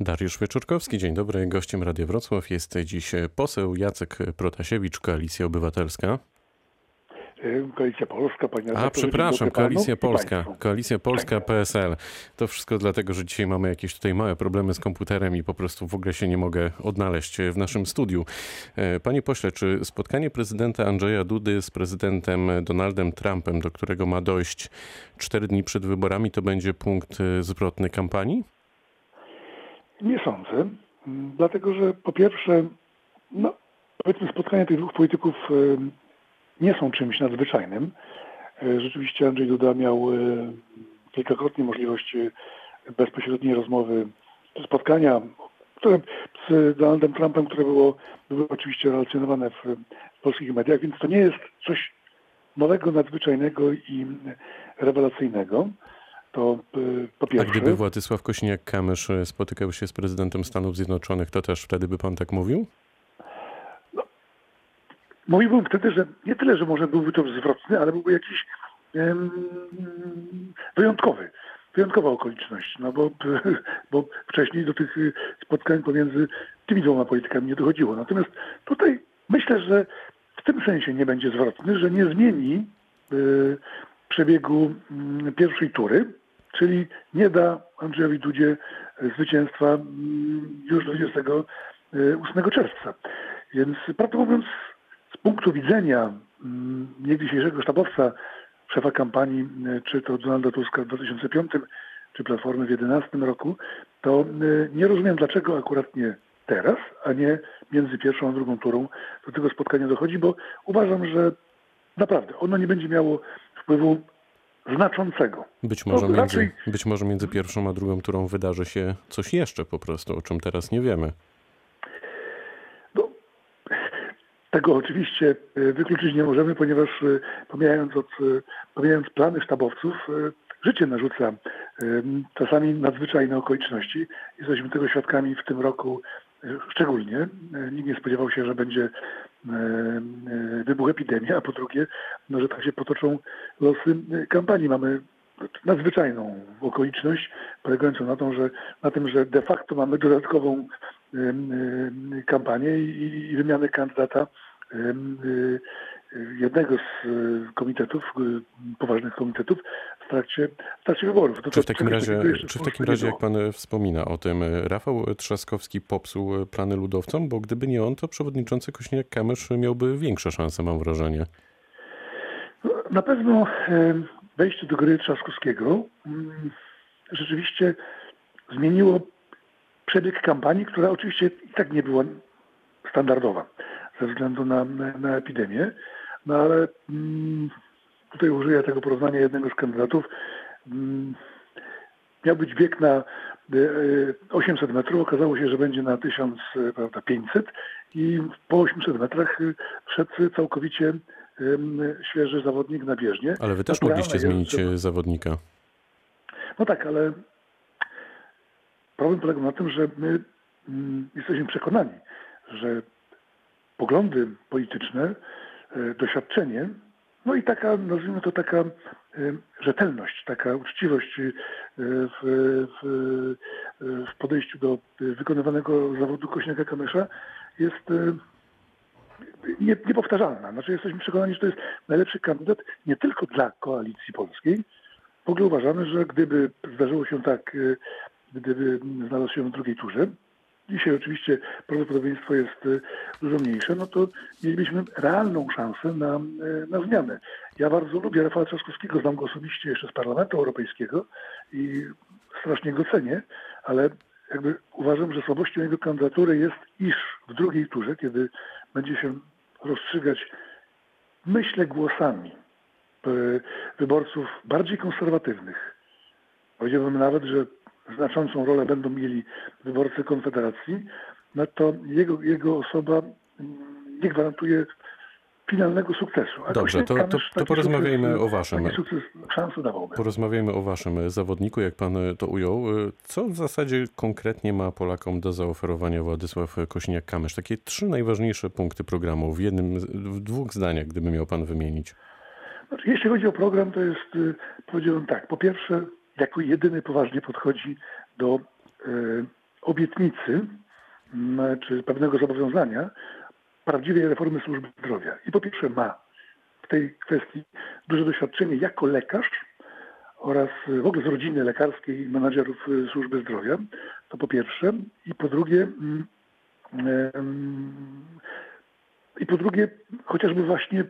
Dariusz Wieczorkowski, dzień dobry. Gościem Radia Wrocław jest dziś poseł Jacek Protasiewicz, Koalicja Obywatelska. Koalicja Polska, panie A, przepraszam, Koalicja Polska, Koalicja Polska, PSL. To wszystko dlatego, że dzisiaj mamy jakieś tutaj małe problemy z komputerem i po prostu w ogóle się nie mogę odnaleźć w naszym studiu. E, panie pośle, czy spotkanie prezydenta Andrzeja Dudy z prezydentem Donaldem Trumpem, do którego ma dojść cztery dni przed wyborami, to będzie punkt zwrotny kampanii? Nie sądzę, dlatego że po pierwsze, no, powiedzmy spotkania tych dwóch polityków nie są czymś nadzwyczajnym. E, rzeczywiście Andrzej Duda miał e, kilkakrotnie możliwość e, bezpośredniej rozmowy, spotkania które, z Donaldem Trumpem, które było, było oczywiście relacjonowane w, w polskich mediach, więc to nie jest coś nowego, nadzwyczajnego i rewelacyjnego. To po pierwsze. A gdyby Władysław Kośniak-Kamysz spotykał się z prezydentem Stanów Zjednoczonych, to też wtedy by pan tak mówił? Mówiłbym wtedy, że nie tyle, że może byłby to zwrotny, ale byłby jakiś um, wyjątkowy. Wyjątkowa okoliczność, no bo, bo wcześniej do tych spotkań pomiędzy tymi dwoma politykami nie dochodziło. Natomiast tutaj myślę, że w tym sensie nie będzie zwrotny, że nie zmieni y, przebiegu y, pierwszej tury, czyli nie da Andrzejowi Dudzie zwycięstwa y, już 28 czerwca. Więc prawdę mówiąc, z punktu widzenia mm, niegdysiejszego sztabowca, szefa kampanii, y, czy to Donalda Tuska w 2005, czy Platformy w 2011 roku, to nie rozumiem, dlaczego akurat nie teraz, a nie między pierwszą a drugą turą do tego spotkania dochodzi, bo uważam, że naprawdę ono nie będzie miało wpływu znaczącego. Być może, między, raczej... być może między pierwszą a drugą turą wydarzy się coś jeszcze po prostu, o czym teraz nie wiemy. Tego oczywiście e, wykluczyć nie możemy, ponieważ e, pomijając, od, e, pomijając plany sztabowców, życie narzuca czasami nadzwyczajne okoliczności. Jesteśmy tego świadkami w tym roku szczególnie. Nikt nie spodziewał się, że będzie wybuch epidemii, a po drugie, no, że tak się potoczą losy kampanii. Mamy nadzwyczajną okoliczność polegającą na, tą, że, na tym, że de facto mamy dodatkową kampanię i, i wymianę kandydata jednego z y, komitetów, y, poważnych komitetów w trakcie, w trakcie wyborów. To czy w takim razie, czy w takim razie jak pan wspomina o tym, Rafał Trzaskowski popsuł plany ludowcom, bo gdyby nie on, to przewodniczący Kośniak-Kamysz miałby większe szanse, mam wrażenie. No, na pewno wejście do gry Trzaskowskiego mm, rzeczywiście zmieniło przebieg kampanii, która oczywiście i tak nie była standardowa ze względu na, na epidemię. No ale mm, tutaj użyję tego porównania jednego z kandydatów. Mm, miał być bieg na 800 e, metrów, okazało się, że będzie na 1500 i po 800 metrach wszedł całkowicie świeży zawodnik na bieżnię. Ale wy też mogliście zmienić zawodnika. No tak, ale problem polega na tym, że my mm, jesteśmy przekonani, że poglądy polityczne, e, doświadczenie, no i taka, nazwijmy to taka e, rzetelność, taka uczciwość e, w, w, w podejściu do wykonywanego zawodu Kośniaka Kamysza jest nie, niepowtarzalna. Znaczy jesteśmy przekonani, że to jest najlepszy kandydat nie tylko dla koalicji polskiej. W ogóle uważamy, że gdyby zdarzyło się tak, gdyby znalazł się w drugiej turze, dzisiaj oczywiście prawdopodobieństwo jest dużo mniejsze, no to mielibyśmy realną szansę na, na zmianę. Ja bardzo lubię Rafała Trzaskowskiego, znam go osobiście jeszcze z Parlamentu Europejskiego i strasznie go cenię, ale jakby uważam, że słabością jego kandydatury jest, iż w drugiej turze, kiedy będzie się rozstrzygać, myślę, głosami e, wyborców bardziej konserwatywnych. Powiedziałbym nawet, że znaczącą rolę będą mieli wyborcy Konfederacji, no to jego, jego osoba mm, nie gwarantuje finalnego sukcesu. A Dobrze, to, to, to porozmawiajmy sukces, o waszym. Porozmawiajmy o waszym zawodniku, jak pan to ujął. Co w zasadzie konkretnie ma Polakom do zaoferowania Władysław Kośniak-Kamysz? Takie trzy najważniejsze punkty programu w jednym, w dwóch zdaniach, gdyby miał pan wymienić. Znaczy, jeśli chodzi o program, to jest, y, powiedziałbym tak, po pierwsze, jako jedyny poważnie podchodzi do e, obietnicy czy pewnego zobowiązania prawdziwej reformy służby zdrowia. I po pierwsze ma w tej kwestii duże doświadczenie jako lekarz oraz w ogóle z rodziny lekarskiej menadżerów służby zdrowia. To po pierwsze. I po drugie, i po drugie, chociażby właśnie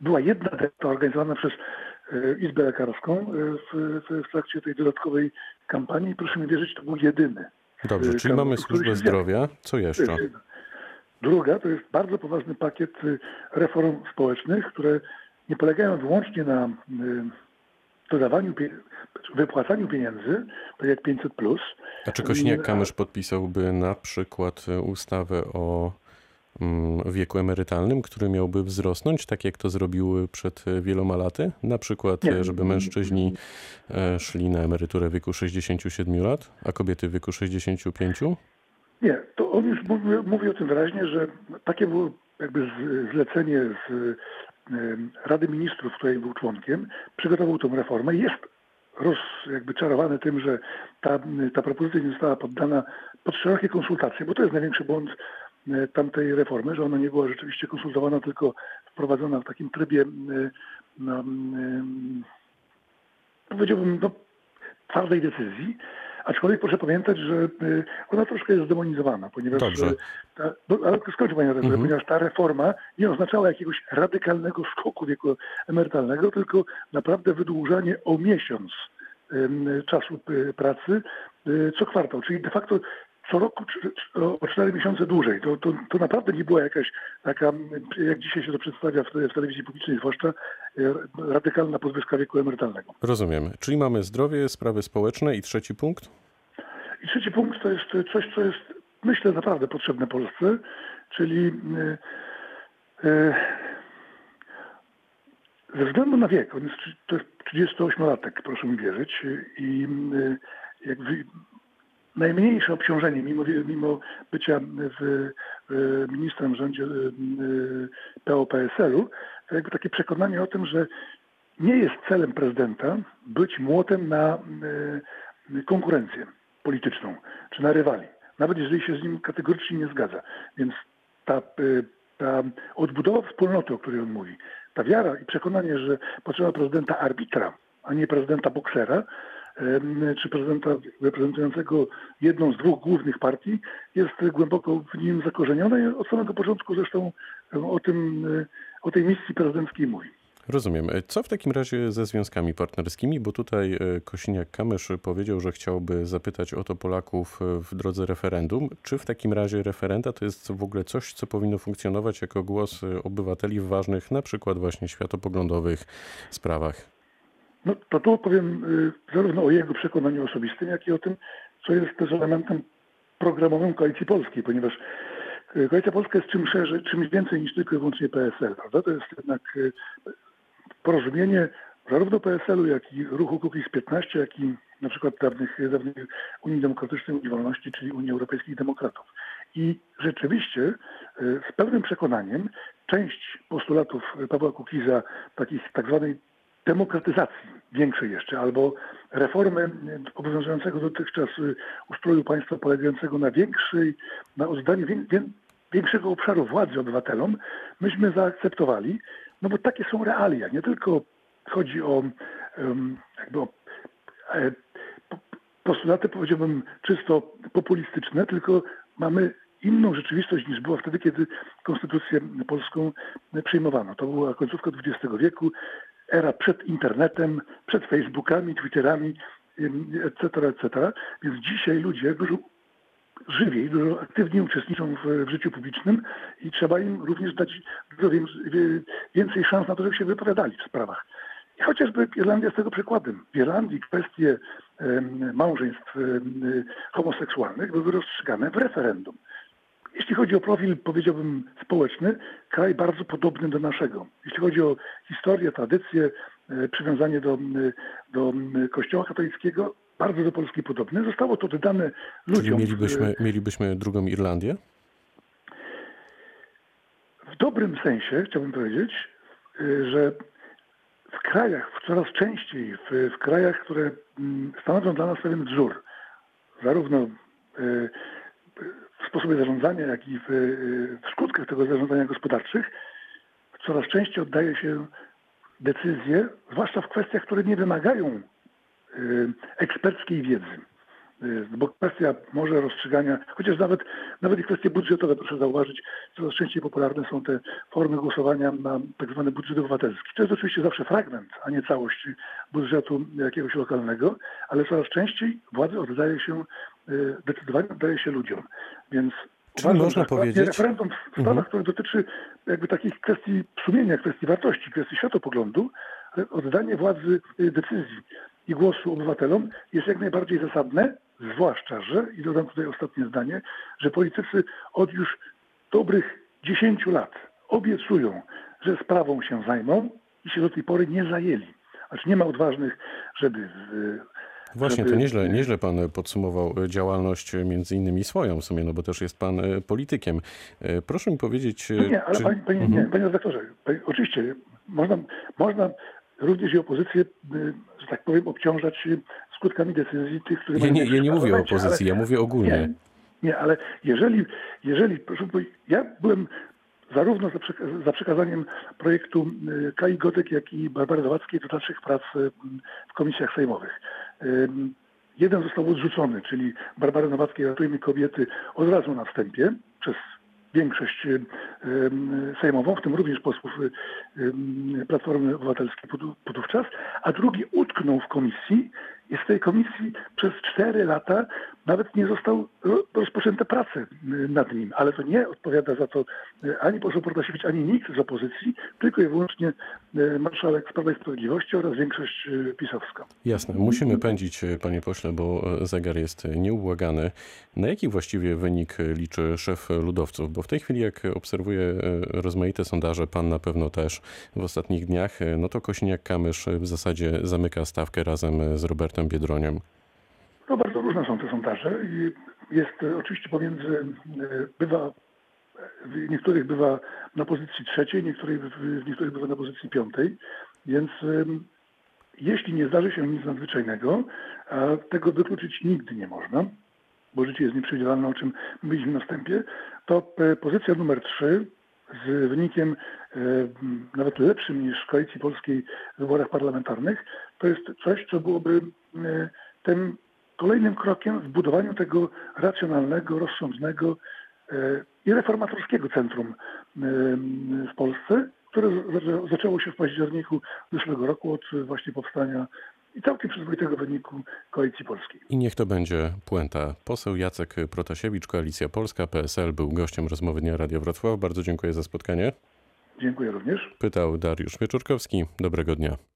była jedna debata organizowana przez e, Izbę Lekarską e, w, w, trakcie tej dodatkowej kampanii. Proszę mi wierzyć, to był jedyny. Dobrze, e, czyli mamy służbę zdrowia. Co jeszcze? Druga to jest bardzo poważny pakiet reform społecznych, które nie polegają wyłącznie na dodawaniu, wypłacaniu pieniędzy, tak jak 500. A czy Kośniak-Kamysz podpisałby na przykład ustawę o wieku emerytalnym, który miałby wzrosnąć, tak jak to zrobiły przed wieloma laty? Na przykład, Nie. żeby mężczyźni e, szli na emeryturę w wieku 67 lat, a kobiety w wieku 65? Nie, to on już mówi, mówi o tym wyraźnie, że takie było jakby zlecenie z Rady Ministrów, której był członkiem, przygotował tą reformę i jest roz, jakby czarowany tym, że ta, ta propozycja nie została poddana pod szerokie konsultacje, bo to jest największy błąd E, tamtej reformy, że ona nie była rzeczywiście konsultowana, tylko wprowadzona w takim trybie, e, no, e, powiedziałbym, no, twardej decyzji. Aczkolwiek proszę pamiętać, że ona troszkę jest zdemonizowana, ponieważ ta, no, ale skończę panie redaktorze, mhm. ponieważ ta reforma nie oznaczała jakiegoś radykalnego skoku wieku emerytalnego, tylko naprawdę wydłużanie o miesiąc czasu pracy co kwartał, czyli de facto co roku o 4 miesiące dłużej. To, to, to naprawdę nie była jakaś taka, jak dzisiaj się to przedstawia w, w telewizji publicznej, zwłaszcza e, radykalna podwyżka wieku emerytalnego. Rozumiem. Czyli mamy zdrowie, sprawy społeczne i trzeci punkt? I trzeci punkt to jest coś, co jest, myślę, naprawdę potrzebne Polsce, czyli e, e, ze względu na wiek, on jest, to jest 38-latek, proszę mi wierzyć, i jak najmniejsze obciążenie, mimo, mimo bycia w, ministrem w rządzie PO-PSL-u, to jakby takie przekonanie o tym, że nie jest celem prezydenta być młotem na konkurencję polityczną czy na rywali, nawet jeżeli się z nim kategorycznie nie zgadza. Więc ta, ta odbudowa wspólnoty, o której on mówi, ta wiara i przekonanie, że potrzeba prezydenta arbitra, a nie prezydenta boksera, czy prezydenta reprezentującego jedną z dwóch głównych partii jest głęboko w nim zakorzenione i od samego początku zresztą o, tym, o tej misji prezydenckiej mówi. Rozumiem. Co w takim razie ze związkami partnerskimi? Bo tutaj e, Kosiniak-Kamysz powiedział, że chciałby zapytać o to Polaków w drodze referendum. Czy w takim razie referenda to jest w ogóle coś, co powinno funkcjonować jako głos obywateli w ważnych, na przykład właśnie światopoglądowych sprawach? No to tu powiem y, zarówno o jego przekonaniu osobistym, jak i o tym, co jest też elementem programowym Koalicji Polskiej, ponieważ y, Koalicja Polska jest czymś szerzej, czymś więcej niż tylko i wyłącznie PSL, prawda? To jest jednak y, porozumienie zarówno PSL-u, jak i ruchu Kukiz 15, jak i na przykład dawnych, dawnych Unii Demokratycznej, Unii Wolności, czyli Unii Europejskich Demokratów. I rzeczywiście z pełnym przekonaniem część postulatów Pawła Kukiza, takich tak zwanej demokratyzacji większej jeszcze, albo reformy obowiązującego dotychczas y, ustroju państwa polegającego na większej, na oddaniu większego obszaru władzy obywatelom, myśmy zaakceptowali, no bo takie są realia. Nie tylko chodzi o jakby o e, postulaty, powiedziałbym, czysto populistyczne, tylko mamy inną rzeczywistość niż była wtedy, kiedy konstytucję polską przyjmowano. To była końcówka XX wieku era przed internetem, przed Facebookami, Twitterami, etc., etc. Więc dzisiaj ludzie dużo żywiej, dużo aktywniej uczestniczą w, w, życiu publicznym i trzeba im również dać dużo więcej szans na to, żeby się wypowiadali w sprawach. I chociażby Irlandia jest tego przykładem. W Irlandii kwestie małżeństw homoseksualnych były rozstrzygane w referendum. Jeśli chodzi o profil, powiedziałbym, społeczny, kraj bardzo podobny do naszego. Jeśli chodzi o historię, tradycję, e, przywiązanie do, do Kościoła katolickiego, bardzo do Polski podobne. Zostało to dodane ludziom. Czyli mielibyśmy, mielibyśmy drugą Irlandię? W dobrym sensie, chciałbym powiedzieć, e, że w krajach, coraz częściej w, w krajach, które stanowią dla nas pewien wzór, zarówno w sposobie zarządzania, jak i w, w skutkach tego zarządzania gospodarczych coraz częściej oddaje się decyzje, zwłaszcza w kwestiach, które nie wymagają eksperckiej wiedzy. Bo kwestia może rozstrzygania, chociaż nawet, nawet i kwestie budżetowe, proszę zauważyć, coraz częściej popularne są te formy głosowania na tak zwany budżet obywatelski. To jest oczywiście zawsze fragment, a nie całość budżetu jakiegoś lokalnego, ale coraz częściej władzy oddaje się, decydowanie oddaje się ludziom. Więc Czyli uważam, można powiedzieć... Referendum w sprawach, mhm. które dotyczy jakby takich kwestii sumienia, kwestii wartości, kwestii światopoglądu, oddanie władzy decyzji i głosu obywatelom jest jak najbardziej zasadne, zwłaszcza, że, i dodam tutaj ostatnie zdanie, że politycy od już dobrych 10 lat obiecują, że sprawą się zajmą i się do tej pory nie zajęli. Znaczy nie ma odważnych, żeby Właśnie, to nieźle, nieźle pan podsumował działalność między innymi swoją w sumie, no bo też jest pan e, politykiem. E, proszę mi powiedzieć... No nie, ale czy... panie, panie, mhm. nie, panie redaktorze, oczywiście można, można również i opozycję, że tak powiem, obciążać skutkami decyzji tych, które ja nie, ja nie mówię o opozycji, ale, ja mówię ogólnie. Nie, nie, ale jeżeli, jeżeli proszę ja byłem zarówno za, za przekazaniem projektu y, Kai Godek, jak i Barbary Nowackiej do dalszych prac y, w komisjach sejmowych. Jeden został odrzucony, czyli Barbary Nowackiej Ratujmy Kobiety od razu na wstępie przez większość sejmową, w tym również posłów Platformy Obywatelskiej podówczas, a drugi utknął w komisji i z tej komisji przez cztery lata nawet nie został rozpoczęte prace nad nim. Ale to nie odpowiada za to e, ani poseł Protasiewicz, ani nikt z opozycji, tylko i wyłącznie e, marszałek Prawa i Sprawiedliwości oraz większość pisowska. Jasne. Musimy pędzić, panie pośle, bo zegar jest nieubłagany. Na jaki właściwie wynik liczy szef ludowców? Bo w tej chwili, jak obserwuję rozmaite sondaże, pan na pewno też w ostatnich dniach, no to Kośniak-Kamysz w zasadzie zamyka stawkę razem z Robertem Biedroniem. No bardzo różne są te sondaże i jest e, oczywiście pomiędzy, e, bywa, w niektórych bywa na pozycji trzeciej, niektórych, w niektórych bywa na pozycji piątej, więc jeśli nie zdarzy się nic nadzwyczajnego, tego wykluczyć nigdy nie można, bo życie jest nieprzewidywalne, o czym mówiliśmy na wstępie, to e, pozycja numer trzy z wynikiem nawet lepszym niż w Koalicji Polskiej w wyborach parlamentarnych, to jest coś, co byłoby tym kolejnym krokiem w budowaniu tego racjonalnego, rozsądnego e, i reformatorskiego centrum e, w Polsce, które zaczęło się w październiku zeszłego roku od właśnie powstania i całkiem przyzwoitego wyniku Koalicji Polskiej. I niech to będzie puenta. Poseł Jacek Protasiewicz, Koalicja Polska, PSL, był gościem rozmowy Dnia Radio Wrocław. Bardzo dziękuję za spotkanie. Dziękuję również. Pytał Dariusz Wieczorkowski. Dobrego dnia.